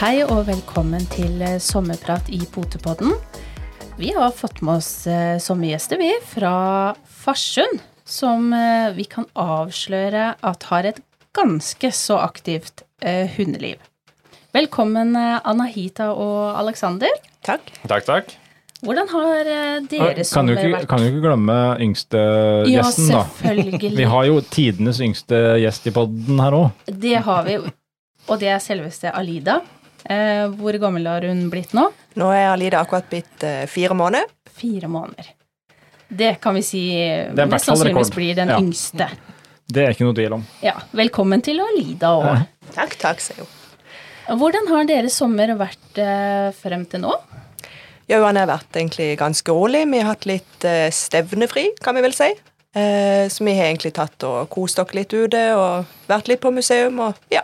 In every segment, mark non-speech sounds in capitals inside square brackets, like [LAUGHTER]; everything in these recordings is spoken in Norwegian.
Hei og velkommen til eh, sommerprat i Potepodden. Vi har fått med oss eh, sommergjester, vi, fra Farsund. Som eh, vi kan avsløre at har et ganske så aktivt hundeliv. Velkommen, Anahita og Aleksander. Takk. Takk, takk. Hvordan har dere Kan sommer du, ikke, vært? kan du ikke glemme yngste Ja, gjesten, da? Ja, selvfølgelig. Vi har jo tidenes yngste gjest i podden her òg. Det har vi. Og det er selveste Alida. Eh, hvor gammel har hun blitt nå? Nå er Alida akkurat blitt eh, fire måneder. Fire måneder. Det kan vi si er hvert mest sannsynligvis rekord. blir den Ja. yngste. Det er ikke noe tvil om. Ja, velkommen til Alida òg. Takk, takk, sier hun. Hvordan har deres sommer vært eh, frem til nå? Ja, han har vært egentlig ganske rolig. Vi har hatt litt eh, stevnefri, kan vi vel si. Eh, så vi har egentlig tatt og kost oss litt ute og vært litt på museum og ja.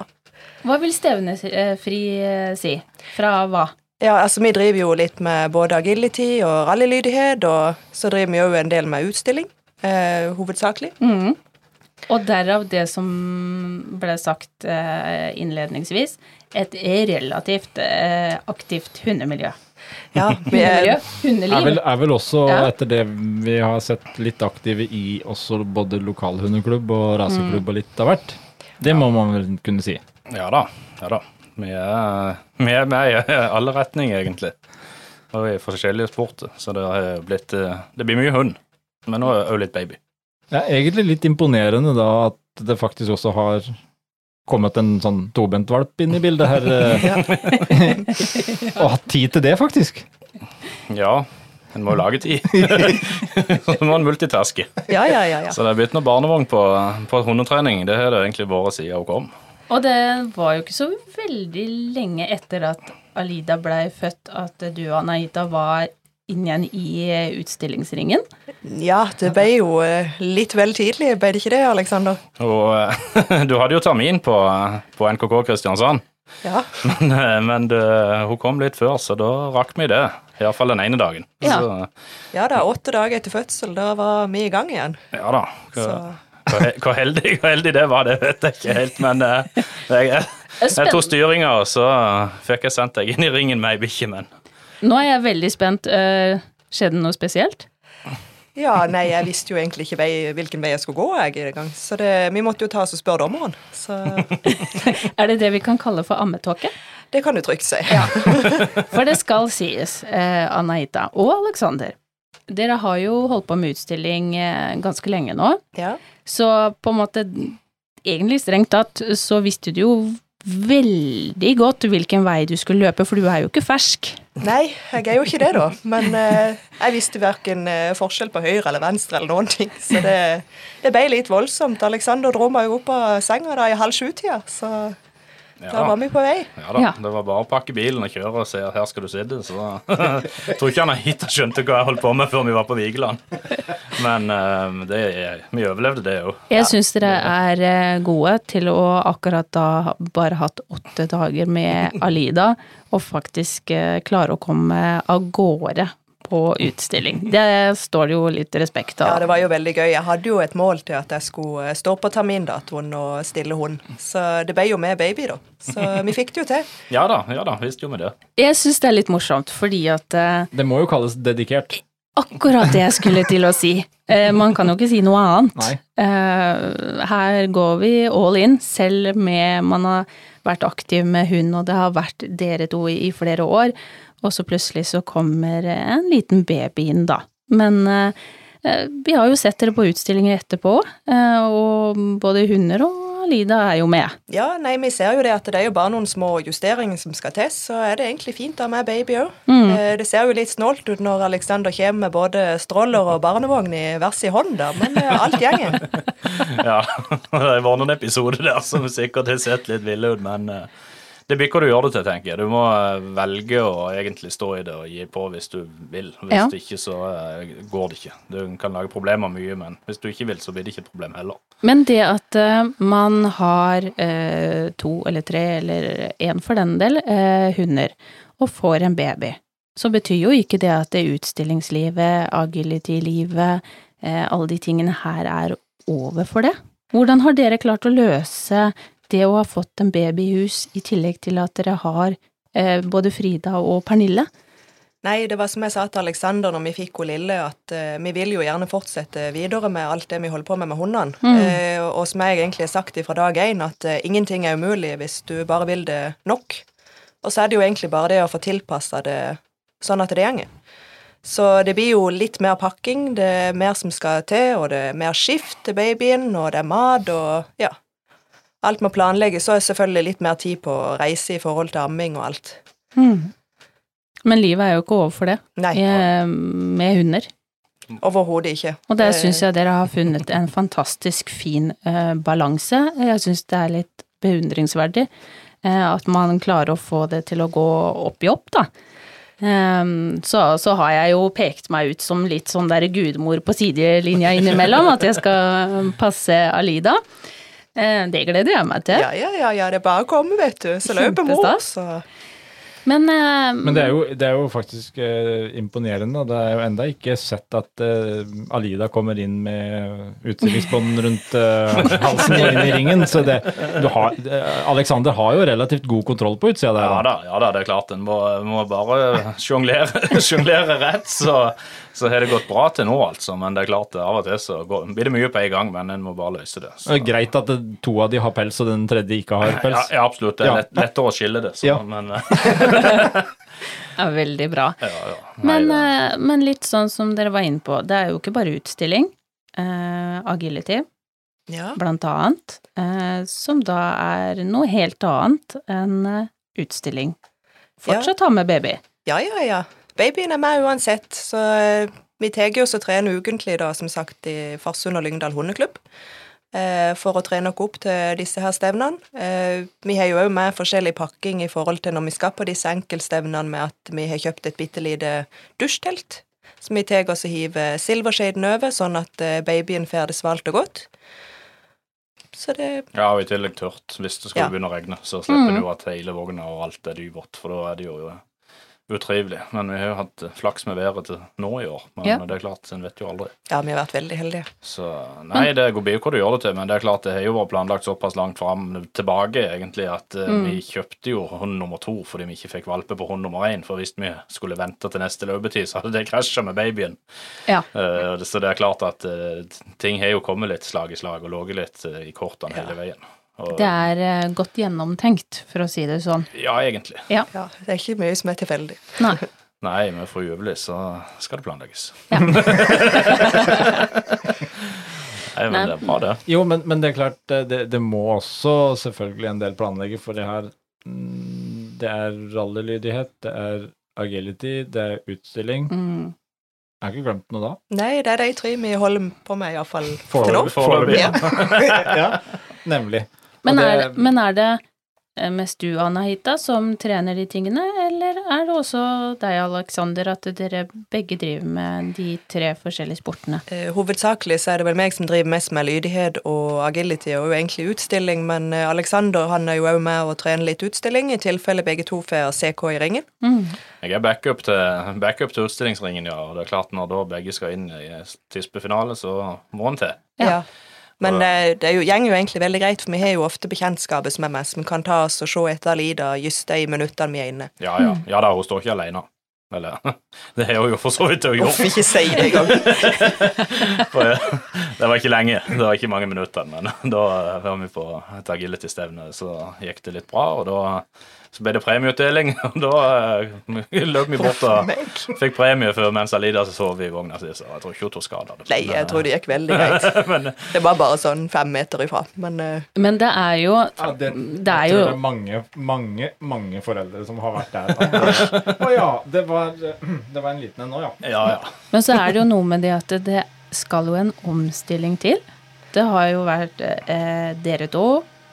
Hva vil stevnefri eh, si? Fra hva? Ja, altså Vi driver jo litt med både agility og rallylydighet, og så driver vi jo en del med utstilling, eh, hovedsakelig. Mm. Og derav det som ble sagt eh, innledningsvis, et relativt eh, aktivt hundemiljø. Ja, [LAUGHS] vi er, hundeliv. Er vel, er vel også, Ja. etter det vi har sett, litt aktive i også både lokalhundeklubb og raseklubb og litt av hvert. Det må man vel kunne si. Ja da. ja da. Vi er, vi er med i alle retninger, egentlig. Og i forskjellige sporter, så det har blitt eh, Det blir mye hund. Men nå òg litt baby. Det er egentlig litt imponerende da at det faktisk også har kommet en sånn tobentvalp inn i bildet her. eh, [LAUGHS] og hatt tid til det, faktisk. Ja, en må jo lage tid. [LAUGHS] så må en multitaske. ja, ja, ja. ja. Så det er blitt noe barnevogn på, på hundetrening. Det har det egentlig vært siden hun kom. Og det var jo ikke så veldig lenge etter at Alida blei født at du, Anahita, var inn igjen i eh, utstillingsringen. ja, det ble jo eh, litt vel tidlig, ble det ikke det, Aleksander? Og eh, [LAUGHS] du hadde jo termin på, på NKK Kristiansand. Ja. [LAUGHS] Men, men det, hun kom litt før, så da rakk vi det. Iallfall den ene dagen. Ja. Så, ja da, åtte dager etter fødsel, da var vi i gang igjen. ja da. Hva, Så Hvor, hvor, heldig, hvor heldig det var, det vet jeg ikke helt, men eh, jeg, jeg, jeg tok styringa, og så fikk jeg sendt deg inn i ringen med ei bikkje, men Nå er jeg veldig spent. Eh, skjedde det noe spesielt? Ja, nei, jeg visste jo egentlig ikke vei, hvilken vei jeg skulle gå, jeg, i gang. Så det, vi måtte jo ta oss og spørre dommeren. Så [LAUGHS] Er det det vi kan kalle for ammetåke? det kan du trygt si. For det skal sies, eh, Anahita og Aleksander, dere har jo holdt på med utstilling eh, ganske lenge nå. Ja. Så på en måte, egentlig strengt tatt, så visste du jo veldig godt hvilken vei du skulle løpe, for du er jo ikke fersk. Nei, jeg er jo ikke det, da. Men eh, jeg visste verken eh, forskjell på høyre eller venstre eller noen ting. Så det, det ble litt voldsomt. Alexander dro meg jo opp av senga da i halv sju-tida, så ja, da var vi på vei. ja da. Ja. Det var bare å pakke bilen og kjøre og se at her skal du sitte. Så jeg [LAUGHS] tror ikke han har hit og skjønte hva jeg holdt på med før vi var på Vigeland. Men eh, det, vi overlevde det jo. Jeg syns dere er eh, gode til å akkurat da bare hatt åtte dager med Alida, og faktisk eh, klare å komme av gårde på utstilling. Det står det jo litt respekt av. Ja, det var jo veldig gøy. Jeg hadde jo et mål til at jeg skulle eh, stå på termindatoen og stille hund. Så det ble jo med baby, da. Så [LAUGHS] vi fikk det jo til. Ja da, ja da, visst gjorde vi det. Jeg syns det er litt morsomt, fordi at eh, Det må jo kalles dedikert. akkurat det jeg skulle til å si. Eh, man kan jo ikke si noe annet. Nei. Eh, her går vi all in, selv med man har vært aktiv med hund, og det har vært dere to i flere år, og så plutselig så kommer en liten baby inn, da. Men eh, eh, vi har jo sett dere på utstillinger etterpå, eh, og både hunder og Alida er jo med. Ja, nei, vi ser jo det at det er jo bare noen små justeringer som skal til, så er det egentlig fint å ha med baby òg. Mm. Det ser jo litt snålt ut når Alexander kommer med både stroller og barnevogn i hver sin hånd, da, men alt gjengen. [LAUGHS] Ja, [LAUGHS] det var noen episoder der som sikkert har sett litt ville ut, men det blir hva du gjør det til, tenker jeg. Du må eh, velge å egentlig stå i det og gi på hvis du vil. Hvis Ja. ikke, så eh, går det ikke. Du kan lage problemer mye, men hvis du ikke vil, så blir det ikke et problem heller. Men det at eh, man har eh, to eller tre, eller én for den del, eh, hunder, og får en baby, så betyr jo ikke det at det utstillingslivet, agility-livet, eh, alle de tingene her er over for det. Hvordan har dere klart å løse det å ha fått en baby i hus, i tillegg til at dere har eh, både Frida og Pernille? Nei, det var som jeg sa til Aleksander når vi fikk hun lille, at uh, vi vil jo gjerne fortsette videre med alt det vi holder på med med hundene. Eh, og som jeg egentlig har sagt fra dag én, at uh, ingenting er umulig hvis du bare vil det nok. Og så er det jo egentlig bare det å få tilpassa det sånn at det gjenger. Så det blir jo litt mer pakking, det er mer som skal til, og det er mer skift til babyen, og det er mat, og ja. Alt må planlegges. Så er selvfølgelig litt mer tid på å reise i forhold til amming og alt. Men livet er jo ikke over for det, Nei, eh, med hunder. overhodet ikke. Og der syns jeg dere har funnet en fantastisk fin eh, balanse. Jeg syns det er litt beundringsverdig eh, at man klarer å få det til å gå opp i opp, da. Um, så, så har jeg jo pekt meg ut som litt sånn der gudmor på sidelinja innimellom, at jeg skal passe Alida. Eh, det gleder jeg meg til. Ja, ja, ja, ja, det er bare å komme, vet du. Så løper mor, så Men, uh, Men det er jo, det er jo faktisk uh, imponerende. Det er jo enda ikke sett at uh, Alida kommer inn med utstillingsbånd rundt halsen og inn i ringen. Så det, du har, Alexander har jo relativt god kontroll på utsida der. Ja da. ja da, det er klart. En må, må bare sjonglere [LAUGHS] rett, så, så har det gått bra til nå, altså. Men det er klart, av og til så går, blir det mye på en gang, men en må bare løse det. Så. Det er greit at det, to av de har pels, og den tredje ikke har pels. ja, absolutt. Det er lett, lettere å skille det. Så, Ja. Men, [LAUGHS] ja, veldig bra. ja, ja. Nei, Men, eh, men litt sånn som dere var inne på, det er jo ikke bare utstilling. Eh, agility, ja. blant annet, eh, som da er noe helt annet enn eh, utstilling. Fortsatt ha med baby. Ja, ja, ja. Babyen er med uansett, så eh, vi tar jo og trener ukentlig, da, som sagt, i Farsund og Lyngdal hundeklubb. eh, For å trene oss opp til disse her stevnene. Eh, Vi har jo òg med forskjellig pakking i forhold til når vi skal på disse enkeltstevnene med at vi har kjøpt et bitte lite dusjtelt. Som vi tar oss og hiver silverskjeden over, sånn at babyen får det svalt og godt. Så det Ja, og i tillegg tørt. Hvis det skulle Ja. begynne å regne, så slipper Mm. du at hele vogna og alt er dyvått, for da er det jo utrivelig. Men vi har jo hatt flaks med været til nå i år, men Ja. det er klart, en vet jo aldri. Ja, vi har vært veldig heldige. Så nei, det går bra hva du gjør det til, men det er klart det har jo vært planlagt såpass langt fram tilbake egentlig at eh, Mm. vi kjøpte jo hund nummer to fordi vi ikke fikk valpe på hund nummer én. For hvis vi skulle vente til neste løpetid, så hadde det krasja med babyen. Ja. Uh, så det er klart at uh, ting har jo kommet litt slag i slag og ligget litt uh, i kortene hele veien. Og, Det er eh, godt gjennomtenkt, for å si det sånn. Ja, egentlig. Ja, Det er ikke mye som er tilfeldig. Nei. [LAUGHS] Nei, med fru Øverli så skal det planlegges. Ja. [LAUGHS] Nei, men Nei. det er bra, det. Jo, men, men det er klart, det, det, det må også selvfølgelig en del planlegge, for det her mm, Det er rallylydighet, det er agility, det er utstilling. Mm. Jeg har ikke glemt noe da. Nei, det er de tre vi holder på med, iallfall til nå. Foreløpig. Ja. [LAUGHS] ja, nemlig. Men, det- er, men er det eh, mest du, Anahita, som trener de tingene, eller er det også deg, Alexander, at dere begge driver med de tre forskjellige sportene? Eh, hovedsakelig så er det vel meg som driver mest med lydighet og agility og jo egentlig utstilling, men Aleksander Alexander han er jo òg med å trene litt utstilling, i tilfelle begge to får CK i ringen. Mm. Jeg er backup til, backup til utstillingsringen, ja. Og det er klart når da begge skal inn i tispefinale, så må en til. Ja. Men eh, det er jo, går jo egentlig veldig greit, for vi har jo ofte bekjentskapet som er Vi kan ta oss og se etter Lida just de minuttene vi er inne. Ja, ja. Ja da, hun står ikke alene. Eller [LAUGHS] Det har hun jo for så vidt å Hvorfor ikke si det engang. [LAUGHS] For, eh, Det var ikke lenge. Det var ikke mange minutter. Men [LAUGHS] da var vi på et agility-stevne, så gikk det litt bra. Og da så ble det premieutdeling, [LAUGHS] og da eh, løp vi bort og fikk premie før mens Alida sov i vogna si, så jeg tror ikke hun tok skade av det. Nei, jeg tror det gikk veldig greit. [LAUGHS] Men, Det var bare sånn fem meter ifra, men eh, Men det er jo Ja, det, Det er jo det er mange, mange, mange foreldre som har vært der. [LAUGHS] Å ja, det var, [CLEARS THROAT] det var en liten en nå, ja. ja, ja. Men så er det jo noe med det at det skal jo en omstilling til. Det har jo vært eh, dere to,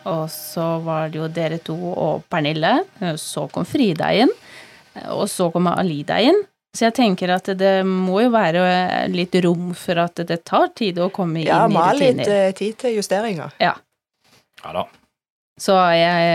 og så var det jo dere to og Pernille. Så kom Frida inn, og så kom Alida inn. Så jeg tenker at det må jo være litt rom for at det tar tid å komme ja, inn i må ha litt rutiner. eh, tid til justeringer. Ja. ja da. Så jeg,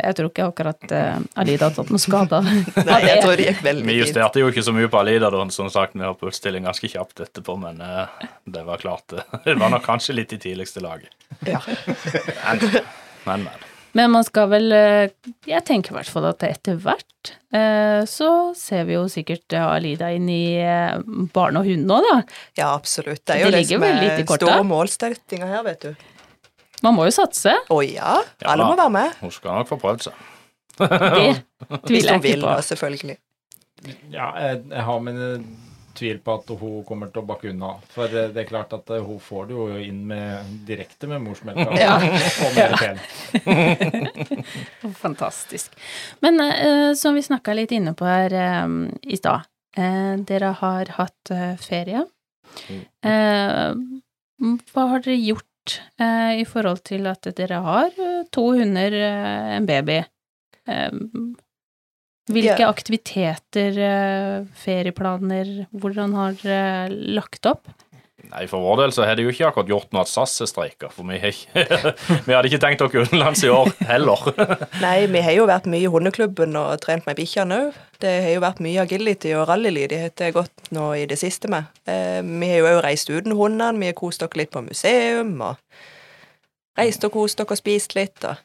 jeg tror ikke akkurat eh, Alida har tatt noen skade [LAUGHS] Nei, jeg tror det gikk veldig fint. Vi justerte jo ikke så mye på Alida, da, som sagt, vi var på utstilling ganske kjapt etterpå, men eh, det var klart eh, [LAUGHS] Det var nok kanskje litt i tidligste laget. Ja. [LAUGHS] Men, men. men. Men man skal vel eh, Jeg tenker i hvert fall at etter hvert eh, så ser vi jo sikkert Alida inn i eh, barn og hund nå, da. Ja, absolutt. Det er jo det, det som er store målsettinga her, vet du. Man må jo satse. Å ja, Ja alle ja, må være med. Hun skal nok få prøvd seg. Det [LAUGHS] Hvis tviler jeg vil, ikke på. da, selvfølgelig. Ja, jeg, jeg har mine tvil på at hun kommer til å bakke unna. For det er klart at eh, hun får det jo inn med, direkte med morsmelka Ja. og mer pel. Fantastisk. Men eh, som vi snakka litt inne på her eh, i stad, eh, dere har hatt eh, ferie. Eh, hva har dere gjort eh, i forhold til at dere har to hunder, en baby? Eh, hvilke aktiviteter, eh, ferieplaner, hvordan har dere lagt opp? Nei, For vår del så har det jo ikke akkurat gjort noe at SAS er streika, for vi, [LAUGHS] vi hadde ikke tenkt dere utenlands i år heller. [LAUGHS] Nei, vi har jo vært mye i hundeklubben og trent med bikkjene òg. Det har jo vært mye agility og rallylydighet det har gått nå i det siste med. Eh, vi har jo òg reist uten hundene, vi har kost oss litt på museum og reist og kost oss og spist litt. og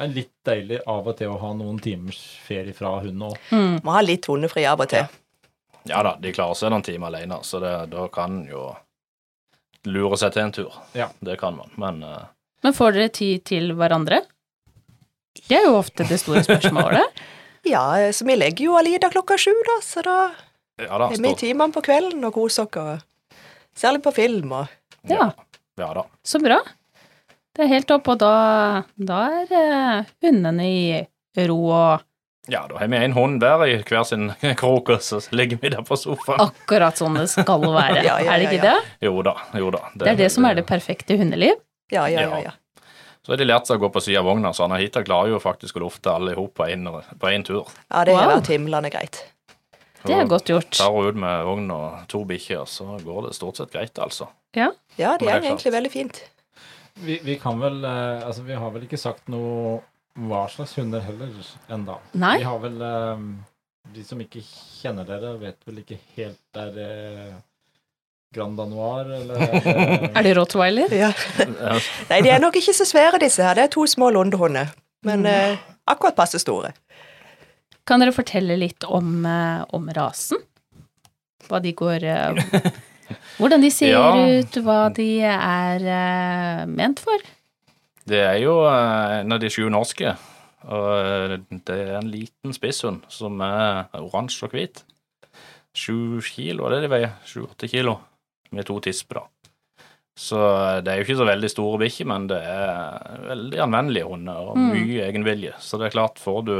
er litt deilig av og til å ha noen timers ferie fra hunden òg. Mm. Må ha litt hundefri av og til. Ja da, de klarer seg noen timer alene, så det, da kan en jo lure seg til en tur. Ja. Det kan man, men uh... Men får dere tid til hverandre? Det er jo ofte det store spørsmålet. [LAUGHS] Ja, så vi legger jo Alida klokka sju, da, så da ja da. er vi i timene på kvelden og koser oss. Særlig på film og Ja. ja da. Så bra. Det er helt topp, og da, da er eh, hundene i ro og Ja, da har vi en hund hver i hver sin krok, og så ligger vi der på sofaen. akkurat sånn det skal [LAUGHS] være. Ja, ja, er det ikke det? Jo da, jo da. Det er det som er det perfekte hundeliv. Ja, ja, ja. Ja. ja. Så har de lært seg å gå på sida av vogna, så Anahita klarer jo faktisk å lufte alle i hop på én en tur. ja det har Wow. vært himlende greit. Det er godt gjort. Tar hun ut med vogn og to bikkjer, så går det stort sett greit, altså. Ja. Ja, det det er egentlig veldig fint. Vi, vi kan vel eh, Altså, vi har vel ikke sagt noe hva slags hunder heller enda. Nei. Vi har vel eh, De som ikke kjenner dere, vet vel ikke helt der eh, Grand Danoir, eller [LAUGHS] Er det rottweiler? Ja. Nei, de er nok ikke så svære, disse her. Det er to små lundehunder. Men eh, akkurat passe store. Kan dere fortelle litt om, eh, om rasen? Hva de går eh, [LAUGHS] Hvordan de [LAUGHS] ser Ja. ut, hva de er uh, ment for? Det er jo uh, en av de sju norske. Og eh, det er en liten spisshund som er oransje og hvit. Sju kilo, er det de veier? Sju-åtte kilo. Med to tisper, da. Så det er jo ikke så veldig store bikkjer, men det er veldig anvendelige hunder og Mm. mye egenvilje. Så det er klart, får du,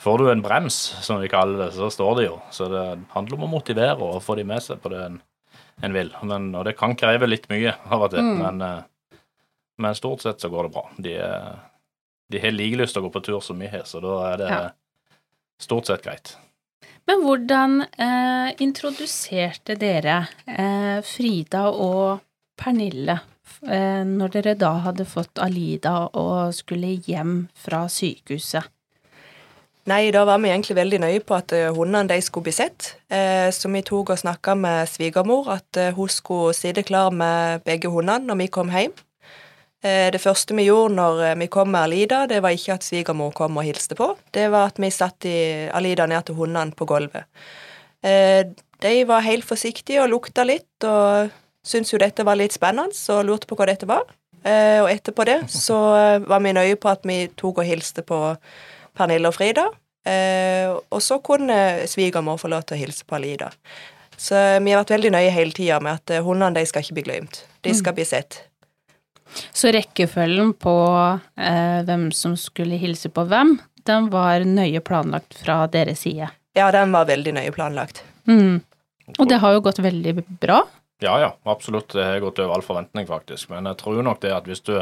får du en brems, som vi kaller det, så står de jo. Så det handler om å motivere og få de med seg på det en, vil. Men, og det kan kreve litt mye av og til, Mm. men, eh, men stort sett så går det bra. De, er, de har like lyst til å gå på tur som vi har, så da er det Ja. stort sett greit. Men hvordan eh, introduserte dere eh, Frida og Pernille eh, når dere da hadde fått Alida og skulle hjem fra sykehuset? Nei, da var vi egentlig veldig nøye på at eh, hundene de skulle bli sett. Eh, så vi tok og snakka med svigermor at eh, hun skulle sitte klar med begge hundene når vi kom hjem. Det første vi gjorde når vi kom med Alida, det var ikke at svigermor kom og hilste på. Det var at vi satte Alida ned til hundene på gulvet. De var helt forsiktige og lukta litt, og syntes jo dette var litt spennende, og lurte på hva dette var. Og etterpå det så var vi nøye på at vi tok og hilste på Pernille og Frida. Eh, og så kunne svigermor få lov til å hilse på Alida. Så vi har vært veldig nøye hele tida med at eh, hundene de skal ikke bli glemt. De skal bli sett. Så rekkefølgen på eh, hvem som skulle hilse på hvem, den var nøye planlagt fra deres side. Ja, den var veldig nøye planlagt. Mm. Og det har jo gått veldig bra. Ja, ja, absolutt. Det har gått over all forventning, faktisk. Men jeg tror nok det at hvis du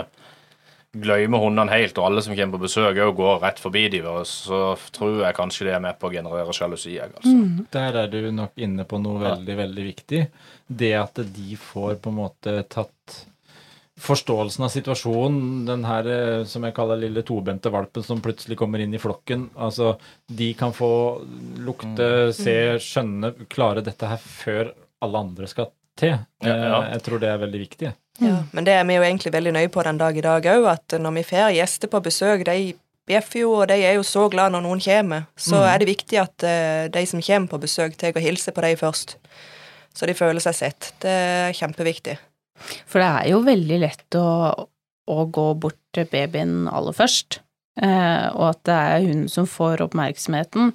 glemmer hundene helt, og alle som kommer på besøk òg går rett forbi dem, så tror jeg kanskje det er med på å generere sjalusi. Altså. Mm. Der er du nok inne på noe veldig, veldig viktig. Det at de får på en måte tatt forståelsen av situasjonen, den her eh, som jeg kaller lille tobente valpen som plutselig kommer inn i flokken, altså de kan få lukte, se, skjønne, klare dette her før alle andre skal til. Ja, ja. Eh, Jeg tror det er veldig viktig. Ja, men det er vi jo egentlig veldig nøye på den dag i dag òg, at når vi får gjester på besøk, de bjeffer jo, og de er jo så glad når noen kommer. Så er det viktig at eh, de som kommer på besøk, tar og hilser på dem først. Så de føler seg sett. Det er kjempeviktig. For det er jo veldig lett å, å gå bort til babyen aller først, eh, og at det er hun som får oppmerksomheten.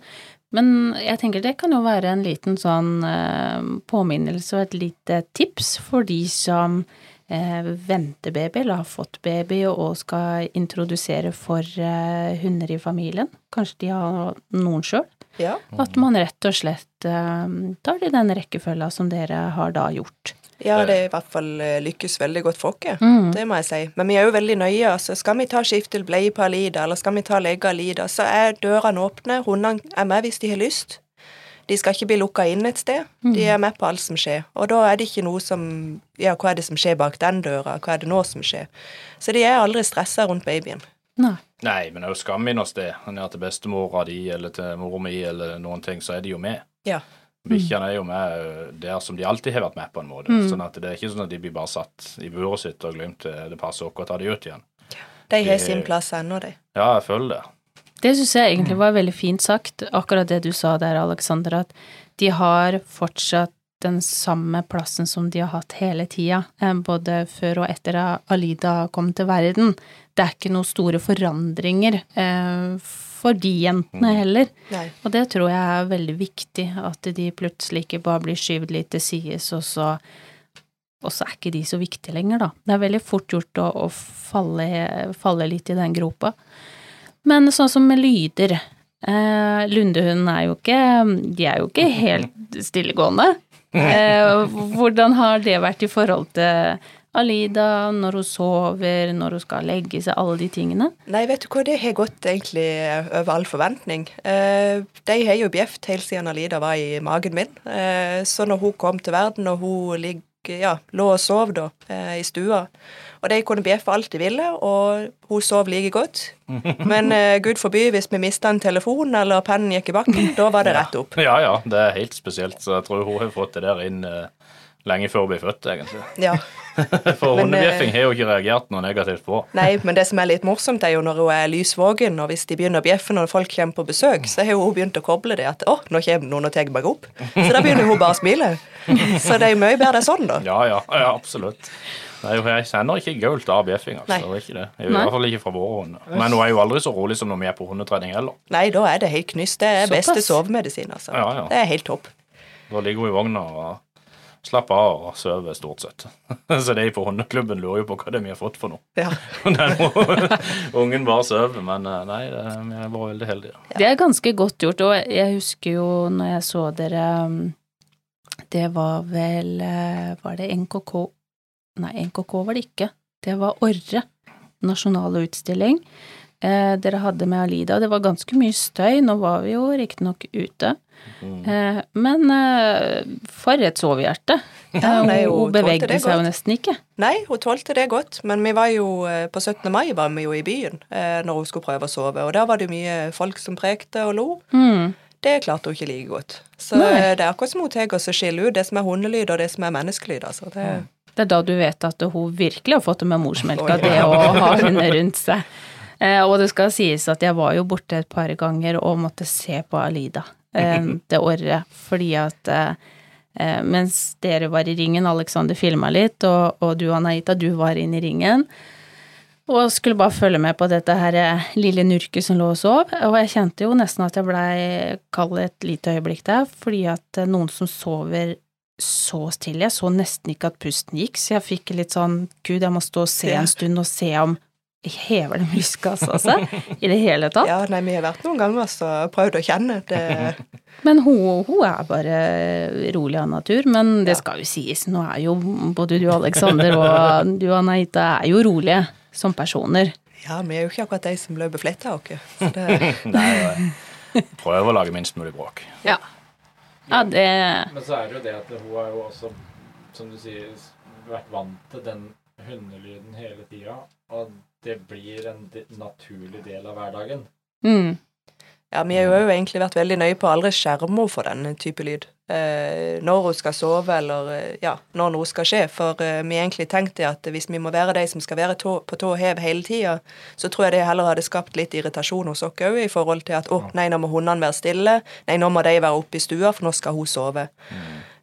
Men jeg tenker det kan jo være en liten sånn eh, påminnelse og et lite tips for de som venter baby, eller har fått baby og skal introdusere for eh, hunder i familien. Kanskje de har noen sjøl. Ja. At man rett og slett eh, tar det i den rekkefølga som dere har da gjort. Ja, det er i hvert fall eh, lykkes veldig godt for oss. Mm. Det må jeg si. Men vi er jo veldig nøye. altså Skal vi ta skift til bleie på Alida, eller skal vi ta legge Alida, så er dørene åpne. Hundene er med hvis de har lyst. De skal ikke bli lukka inn et sted. De er med på alt som skjer. Og da er det ikke noe som Ja, hva er det som skjer bak den døra? Hva er det nå som skjer? Så de er aldri stressa rundt babyen. Nei. Nei, men det er jo skam inn hos det. er til bestemora di eller til mora mi eller noen ting, så er de jo med. Ja. Bikkjene er jo med der som de alltid har vært med, på en måte. Sånn at det er ikke sånn at de blir bare satt i buret sitt og glemt det det passer oss å ta de ut igjen. De har sin plass ennå, de. Ja, jeg føler det. Det syns jeg egentlig var veldig fint sagt, akkurat det du sa der, Aleksander, at de har fortsatt den samme plassen som de har hatt hele tida, eh, både før og etter at Alida kom til verden. Det er ikke noen store forandringer eh, for de jentene heller. Nei. Og det tror jeg er veldig viktig, at de plutselig ikke bare blir skyvd litt til sides, og så og så er ikke de så viktige lenger, da. Det er veldig fort gjort å, å falle, falle litt i den gropa. Men sånn som med lyder eh, Lundehunden er jo ikke De er jo ikke helt stillegående. Eh, hvordan har det vært i forhold til Alida, når hun sover, når hun skal legge seg, alle de tingene? Nei, vet du hva, det har gått egentlig over all forventning. Eh, de har jo bjeft helt siden Alida var i magen min. Eh, så når hun kom til verden, og hun ligger, ja, lå og sov da, eh, i stua Og de kunne bjeffe alt de ville, og hun sov like godt. Men uh, gud forby, hvis vi mista en telefon eller pennen gikk i bakken, [LAUGHS] da var det rett opp. Ja, ja, det er helt spesielt. Så jeg tror hun har fått det der inn uh, lenge før hun ble født, egentlig. Ja. [LAUGHS] For hundebjeffing eh, har hun ikke reagert noe negativt på. Nei, men det som er litt morsomt, er jo når hun er lys våken, og hvis de begynner å bjeffe når folk kommer på besøk, så har hun begynt å koble det at å, nå kommer noen og tar meg opp. Så da begynner hun bare å smile. [LAUGHS] Så det er jo mye bedre sånn, da. Ja, ja, ja absolutt. Nei, jeg kjenner ikke gult av bjeffing, altså. Det er ikke det. I hvert fall ikke fra våre hunder. Men hun er jo aldri så rolig som når vi er på hundetrening heller. Nei, da er det helt knyst. Det er beste sovemedisin, altså. Ja, ja. Det er helt topp. Da ligger hun i vogna og slapper av og sover stort sett. [LAUGHS] Så de på hundeklubben lurer jo på hva det er vi har fått for noe. Ja. [LAUGHS] Den [LAUGHS] ungen bare sover, men eh, nei, det, vi er bare veldig heldige. Det er ganske godt gjort, og jeg husker jo når jeg så dere um, Det var vel eh, Var det NKK Nei, NKK var det ikke. Det var Orre. Nasjonale utstilling. Eh, dere hadde med Alida. Det var ganske mye støy. Nå var vi jo riktignok ute. Eh, men eh, for et sovehjerte. [LAUGHS] Ja, hun hun bevegde seg jo nesten ikke. Nei, hun tålte det godt, men vi var jo eh, på 17. mai var vi jo i byen eh, når hun skulle prøve å sove, og der var det mye folk som prekte og lo. Mm. Det klarte hun ikke like godt. Så Nei. det er akkurat som hun tar og skiller ut det som er hundelyd, og det som er menneskelyd. Altså. Det, Det er da du vet at hun virkelig har fått det med morsmelka, det å ha henne rundt seg. Eh, og det skal sies at jeg var jo borte et par ganger og måtte se på Alida eh, [LAUGHS] det året, fordi at eh, mens dere var i ringen, Alexander filma litt, og, og du Anaita, du var inne i ringen, og skulle bare følge med på dette her lille nurket som lå og sov, og jeg kjente jo nesten at jeg blei kald et lite øyeblikk der, fordi at noen som sover så stille, jeg så nesten ikke at pusten gikk, så jeg fikk litt sånn gud, jeg må stå og se en stund og se om hever det muskelkassa altså, seg i det hele tatt. ja, nei, vi har vært noen ganger og prøvd å kjenne. Det, [LAUGHS] Men hun, hun er bare rolig av natur, men det Ja. skal jo sies, nå er jo både du Alexander og du Anaita er jo rolige som personer. ja, vi er jo ikke akkurat de som løper fletta av oss. Det, [LAUGHS] Nei, jeg prøver å lage minst mulig bråk. Ja. Ja, det Men så er det jo det at hun har jo også, som du sier, vært vant til den hundelyden hele tida. Og det blir en naturlig del av hverdagen. mm, ja, vi har jo egentlig vært veldig nøye på å aldri skjerme henne for den type lyd. Eh, når hun skal sove, eller eh, ja, når noe skal skje. For eh, vi egentlig tenkte at hvis vi må være de som skal være tå, på tå hev hele tida, så tror jeg det heller hadde skapt litt irritasjon hos oss òg, i forhold til at å, nei, nå må hundene være stille, nei, nå må de være oppe i stua, for nå skal hun sove.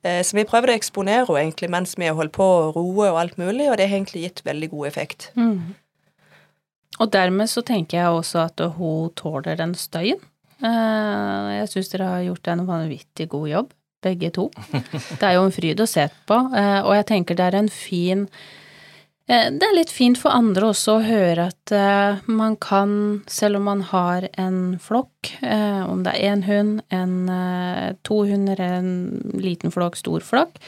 Eh, Så vi prøvde å eksponere henne egentlig mens vi holdt på å roe og alt mulig, og det har egentlig gitt veldig god effekt. Og dermed så tenker jeg også at hun tåler den støyen. Eh, Jeg syns dere har gjort en vanvittig god jobb, begge to. Det er jo en fryd å se på, eh, og jeg tenker det er en fin eh, Det er litt fint for andre også å høre at eh, man kan, selv om man har en flokk, om det er én hund, en, to hunder, en liten flokk, stor flokk,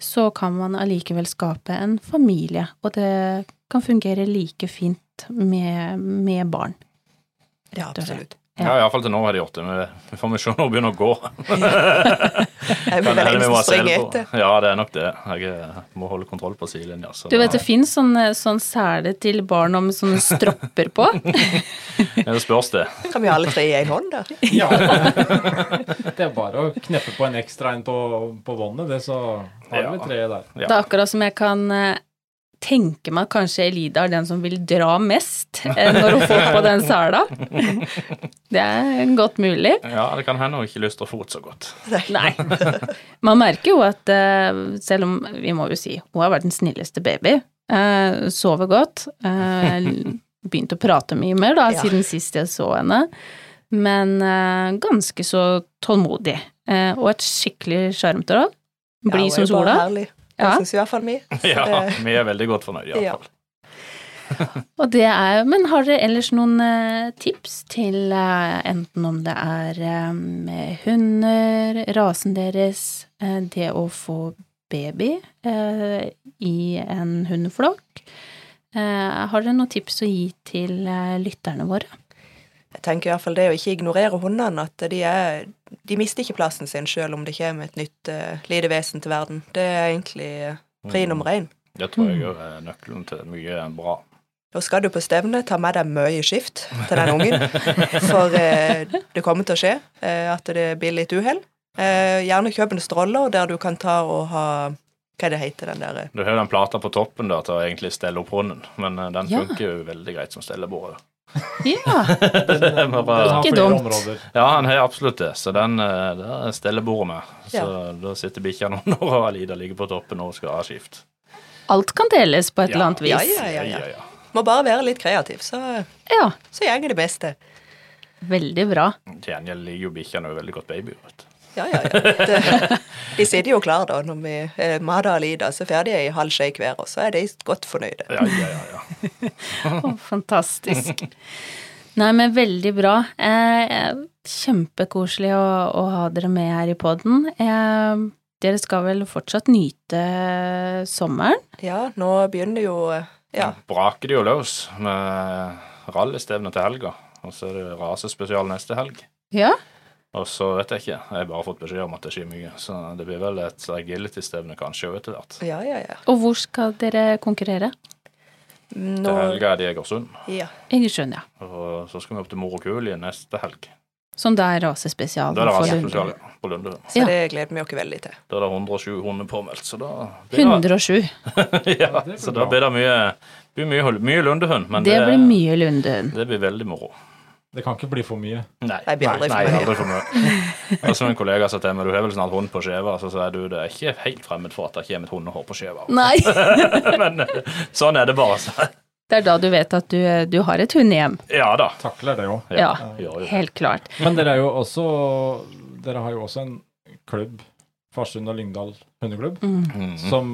så kan man allikevel skape en familie, og det kan fungere like fint med, med barn. Ja, absolutt. Ja, iallfall til nå har de gjort det. men Vi får se når det begynner å gå. [LAUGHS] Jeg [LAUGHS] er Kan vel en vi helst må springe sele på. etter. Ja, det er nok det. Jeg eh, må holde kontroll på sidelinja. så- Du vet det finnes sånne, sånn sele til barn om sånne stropper på. [LAUGHS] Ja, det spørs det. Kan vi alle tre i en hånd, da? Ja. Det er bare å kneppe på en ekstra en på, på båndet, det, så har Ja. vi tre der. Ja. Det er akkurat som jeg kan eh, tenke meg at kanskje Elida er den som vil dra mest eh, når hun får på den sela. [LAUGHS] Det er godt mulig. Ja, det kan hende hun ikke lystrer fot så godt. Nei. Man merker jo at eh, selv om vi må jo si hun har vært den snilleste baby, eh, sover godt, eh, begynt å prate mye mer da, siden sist jeg så henne, men ganske så tålmodig, eh, og et skikkelig sjarmtroll. Blid som sola. Herlig. Ja. Det syns i hvert fall vi. [LAUGHS] Ja, vi er veldig godt fornøyd, Ja. iallfall. [LAUGHS] Og det er Men har dere ellers noen eh, tips til eh, enten om det er eh, med hunder, rasen deres, eh, det å få baby eh, i en hundeflokk? Eh, har dere noen tips å gi til eh, lytterne våre? Jeg tenker i hvert fall det å ikke ignorere hundene, at de, er, de mister ikke plassen sin selv om det kommer et nytt uh, lite vesen til verden. Det er egentlig eh, pri nummer én. Det tror jeg òg er nøkkelen til mye bra. Og skal du på stevne, ta med deg mye skift til den ungen. [LAUGHS] For eh, det kommer til å skje eh, at det blir litt uhell. Eh, gjerne kjøp en stroller der du kan ta og ha Hva er det heter den der Du har den plata på toppen der til å egentlig stelle opp hunden, men eh, den Ja. funker jo veldig greit som stellebord. Ja, [LAUGHS] bare- Ikke dumt. Ja, han har absolutt det, så den eh, det er stellebordet med. Så Ja. da sitter bikkja [LAUGHS] nå når Alida ligger på toppen og skal ha skift. alt kan deles på et eller annet Ja, vis. ja, ja, ja. Må bare være litt kreativ, så, Ja, så gjenger det beste. veldig bra. Til gjengjeld ligger jo bikkjene veldig godt baby. Vet du. Ja, ja, ja. Det, [LAUGHS] de sitter jo klar da når vi eh, Mada og Lida så ferdige i halv skje hver, og så er de godt fornøyde. Ja, ja, ja, ja. [LAUGHS] oh, fantastisk. Nei, men veldig bra. Eh, kjempekoselig å, å ha dere med her i poden. Eh, dere skal vel fortsatt nyte sommeren? Ja, nå begynner jo eh, Ja. Braker det jo løs med rallystevne til helga, og så er det rasespesial neste helg. Ja. Og så vet jeg ikke, jeg har bare fått beskjed om at det skjer mye, så det blir vel et agility-stevne kanskje etter hvert. Ja, ja, ja. Og hvor skal dere konkurrere? Til helga er det i Egersund, ja. Egersund, ja. og så skal vi opp til Morokuli neste helg. Som da er rasespesial. Da er det for rasespesial ja, på Lunde. Så Ja. det gleder vi oss veldig til. Da er det 107 hunder påmeldt, så da blir det, 107. [LAUGHS] ja, så da blir det mye, mye, mye lundehund, men Det blir mye Lundehund. det blir veldig moro. Det kan ikke bli for mye. Nei, Nei, blir aldri nei, mye. aldri for mye. [LAUGHS] Og som en kollega sa til meg, du har vel snart hund på skjeva, så sier du det er ikke helt fremmed for at det kommer et hundehår på skjeva. Nei. [LAUGHS] Men eh, sånn er det bare. Så. Det er da du vet at du, du har et hundehjem. Ja da. Takler det jo. Ja, ja, helt klart. Men dere er jo også Dere har jo også en klubb, Farsund og Lyngdal hundeklubb, Mm. Som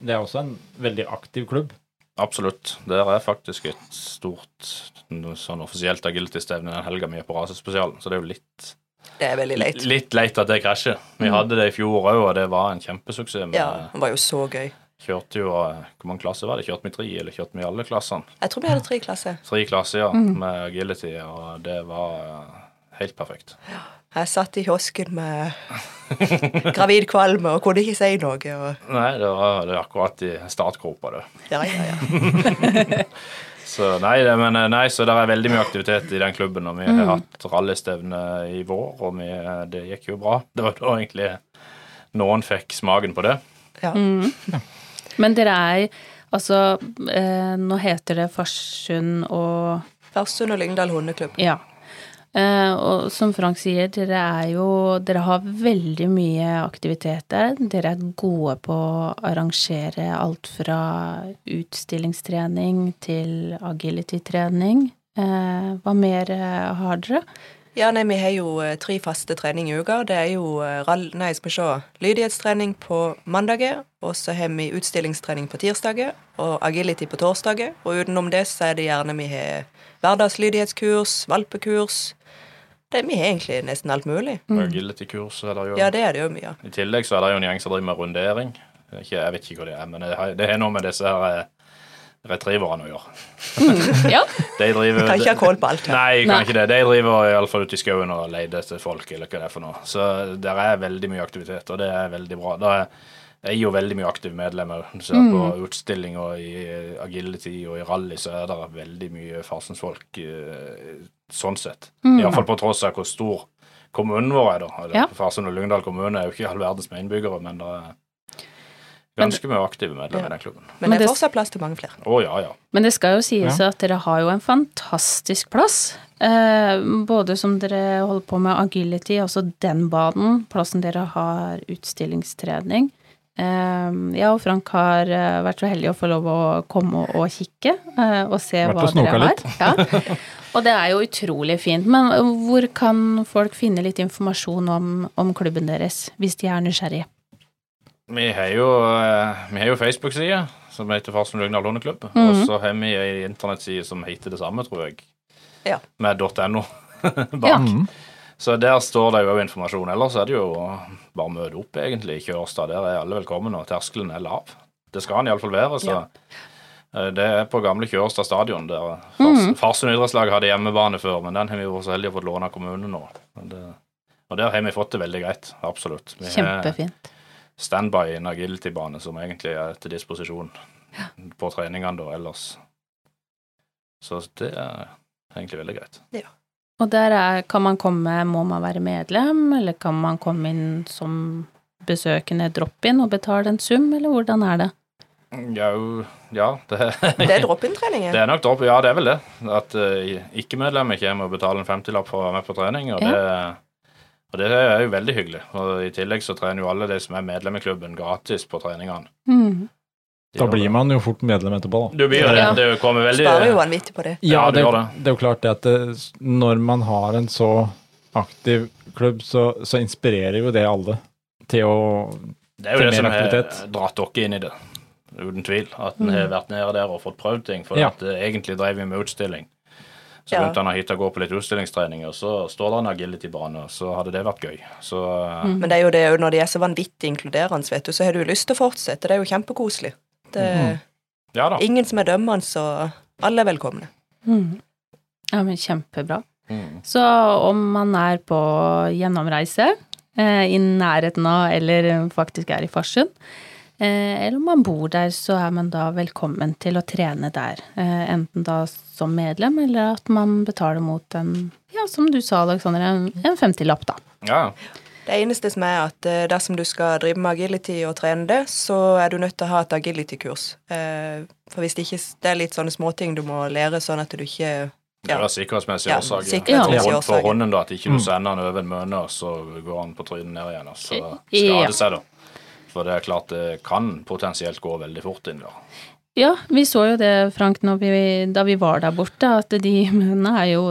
Det er også en veldig aktiv klubb. Absolutt. Der er faktisk et stort sånn offisielt agility-stevne den helga vi er på rasespesialen, så det er jo litt, Det er veldig leit. litt leit at det krasjer. Vi Mm. hadde det i fjor òg, og det var en kjempesuksess. Ja, det var jo så gøy. kjørte jo eh, Hvor mange klasser var det? Kjørte vi tre, eller kjørte vi alle klassene? Jeg tror vi hadde tre klasser. [LAUGHS] Tre klasser, ja, Mm. med agility, og det var eh, helt perfekt. Jeg satt i kiosken med gravid kvalme og kunne ikke si noe. Og, Nei, det var, det var akkurat i startgropa, det. ja, ja, ja. [LAUGHS] [LAUGHS] Så nei, det, men, eh, nei, så det er veldig mye aktivitet i den klubben, og vi har Mm. hatt rallystevne i vår, og vi, det gikk jo bra. Det var da egentlig noen fikk smaken på det. Ja. Men dere er Altså, eh, nå heter det Farsund og Farsund og Lyngdal hundeklubb. Ja. Eh, og som Frank sier, dere er jo Dere har veldig mye aktiviteter. Dere er gode på å arrangere alt fra utstillingstrening til agility-trening. Uh, hva mer eh, har dere? Ja, nei, vi har jo eh, tre faste treninger i uka. Det er jo eh, rall... Nei, skal vi se. Lydighetstrening på mandager, og så har vi utstillingstrening på tirsdager og agility på torsdager. Og utenom det så er det gjerne vi har hverdagslydighetskurs, valpekurs. Det, vi har egentlig nesten alt mulig. Agility-kurs er det jo. Ja, det er det jo mye. I tillegg så er det jo en gjeng som driver med rundering. Er Ikke, jeg vet ikke hva det er, men det har, noe med disse her eh, retrieverne å gjøre. Ja. [LAUGHS] De driver Kan ikke ha kål på alt her. Nei, kan Nei. ikke det. De driver iallfall ute i skauen og leter etter folk, eller hva det er for noe. Så der er veldig mye aktivitet, og det er veldig bra. Det er jeg er jo veldig mye aktive medlemmer. Du ser på utstilling og i agility og i rally, så er det veldig mye Farsensfolk folk sånn sett. Iallfall på tross av hvor stor kommunen vår er, da. Eller, Ja. Farsund og Lyngdal kommune er jo ikke all verdens med innbyggere, men det er ganske mye aktive medlemmer i den klubben. Men det er fortsatt plass til mange flere. Å ja, ja. Men det skal jo sies at dere har jo en fantastisk plass. Eh, både som dere holder på med agility, altså den banen, plassen dere har utstillingstrening. Eh, jeg og Frank har eh, vært så heldige å få lov å komme og, og kikke eh, og se Vært hva og dere har. litt. Ja. Og det er jo utrolig fint. Men hvor kan folk finne litt informasjon om, om klubben deres, hvis de er nysgjerrige? Vi har jo, eh, jo Facebook-side som heter Farsund Låneklubb. Mm -hmm. Og så har vi ei internettside som heter det samme, tror jeg. Ja. Med .no [LAUGHS] bak. Ja. Mm. Så der står det jo informasjon. Ellers er det jo bare å møte opp, egentlig, i Kjørstad. Der er alle velkomne, og terskelen er lav. Det skal den iallfall være. så... Ja. Det er på gamle Kjørstad stadion, der Mhm. Farsund idrettslag hadde hjemmebane før, men den har vi vært så heldige å få låne av kommunen nå. Det, og der har vi fått det veldig greit, absolutt. Vi Kjempefint. Standby i en agility-bane som egentlig er til disposisjon på treningene da ellers. Så det er egentlig veldig greit. Og der er, kan man komme, må man være medlem, eller kan man komme inn som besøkende drop-in og betale en sum, eller hvordan er det? Ja, ja det, Det er drop-in-trening. det er nok dropp. Ja, det er vel det. At uh, ikke-medlemmer kommer og betaler en 50-lapp for å være med på trening, og, Ja. det, og det er jo veldig hyggelig. Og I tillegg så trener jo alle de som er medlem i klubben, gratis på treningene. Mm. Da blir man jo fort medlem etterpå, da. Du blir jo det. Ja. Det kommer veldig Sparer jo vanvittig på det. Ja, det det, er jo klart det at det, når man har en så aktiv klubb, så, så inspirerer jo det alle til å Det er jo det som har dratt dere inn i det, uten tvil. At en har vært nede der og fått prøvd ting. For Ja. at eh, egentlig drev vi med utstilling. Så Ja. begynte han hit og gå på litt utstillingstrening, og så står det en agility-bane, og så hadde det vært gøy. Så eh, Mm. Men det er jo det òg når de er så vanvittig inkluderende, vet du, så har du lyst til å fortsette. Det er jo kjempekoselig. Det er ja da. ingen som er dømmende, så alle er velkomne. Mm. Ja, men kjempebra. Mm. Så om man er på gjennomreise, eh, i nærheten av, eller faktisk er i Farsund, eller om man bor der, så er man da velkommen til å trene der. Eh, enten da som medlem, eller at man betaler mot en, ja, som du sa, Alexander, en, en 50-lapp, da. Ja. Det eneste som er at eh, dersom du skal drive med agility og trene det, så er du nødt til å ha et agility-kurs. Eh, for hvis det ikke Det er litt sånne småting du må lære, sånn at du ikke Det er sikkerhetsmessige Ja, årsaker. Sikkerhetsmessig For, for hånden, da, at ikke du Mm. sender den over en møne, og så går han på trynet ned igjen, og så Ja. skader seg, da. For det er klart det kan potensielt gå veldig fort inn der. Ja, vi så jo det, Frank, når vi, da vi var der borte, at de mennene er jo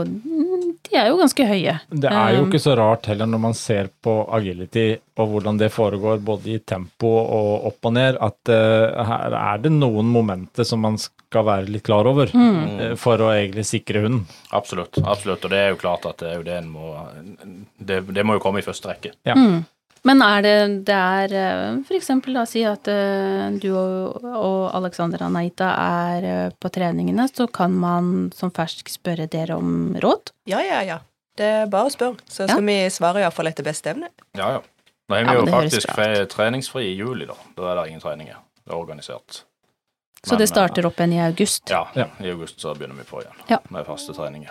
De er jo ganske høye. Det er jo Um, ikke så rart heller når man ser på agility og hvordan det foregår både i tempo og opp og ned, at uh, her er det noen momenter som man skal være litt klar over Mm. eh, for å egentlig sikre hunden. Absolutt. absolutt, Og det er jo klart at det er jo det en må Det, det må jo komme i første rekke. Ja. Mm. Men er det det er f.eks. da si at eh, du og, Alexander Anaita er eh, på treningene, så kan man som fersk spørre dere om råd? Ja, ja, ja. Det er bare å spørre, så skal vi svare iallfall etter beste evne. Ja, ja. Nå er vi Ja, jo faktisk treningsfri i juli, da. Da er det ingen treninger. Det er organisert. Så Men, det starter opp igjen i august? Ja, Ja. i august så begynner vi på igjen Ja. med faste treninger.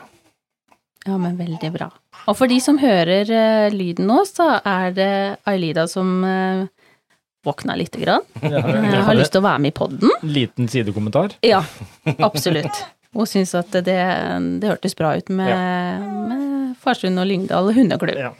Ja, men veldig bra. Og for de som hører uh, lyden nå, så er det Ailida som uh, våkna lite grann. [LAUGHS] Ja, jeg har lyst til å være med i podden. liten sidekommentar. Ja, absolutt. Hun syns at det, det hørtes bra ut med, med Farsund og Lyngdal hundeklubb. Ja.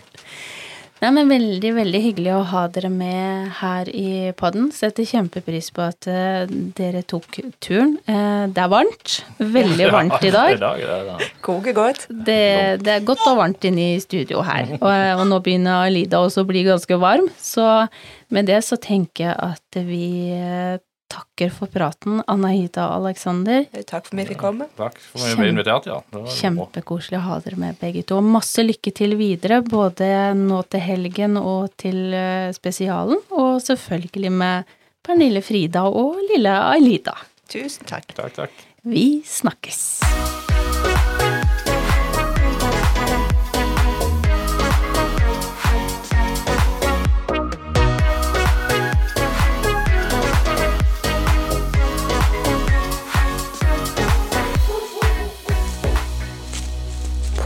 Nei, men Veldig veldig hyggelig å ha dere med her i podden. Setter kjempepris på at uh, dere tok turen. Uh, det er varmt. Veldig varmt i dag. Er. Koker godt. Det, det er godt og varmt inne i studio her. Og, og nå begynner Alida også å bli ganske varm. Så med det så tenker jeg at vi eh, takker for praten, Anahita og Aleksander. Takk for at vi fikk komme. Takk for at vi ble invitert, ja. Kjempekoselig å ha dere med begge to. Masse lykke til videre, både nå til helgen og til eh, spesialen. Og selvfølgelig med Pernille Frida og lille Ailida. Tusen takk. Takk, takk. Vi snakkes.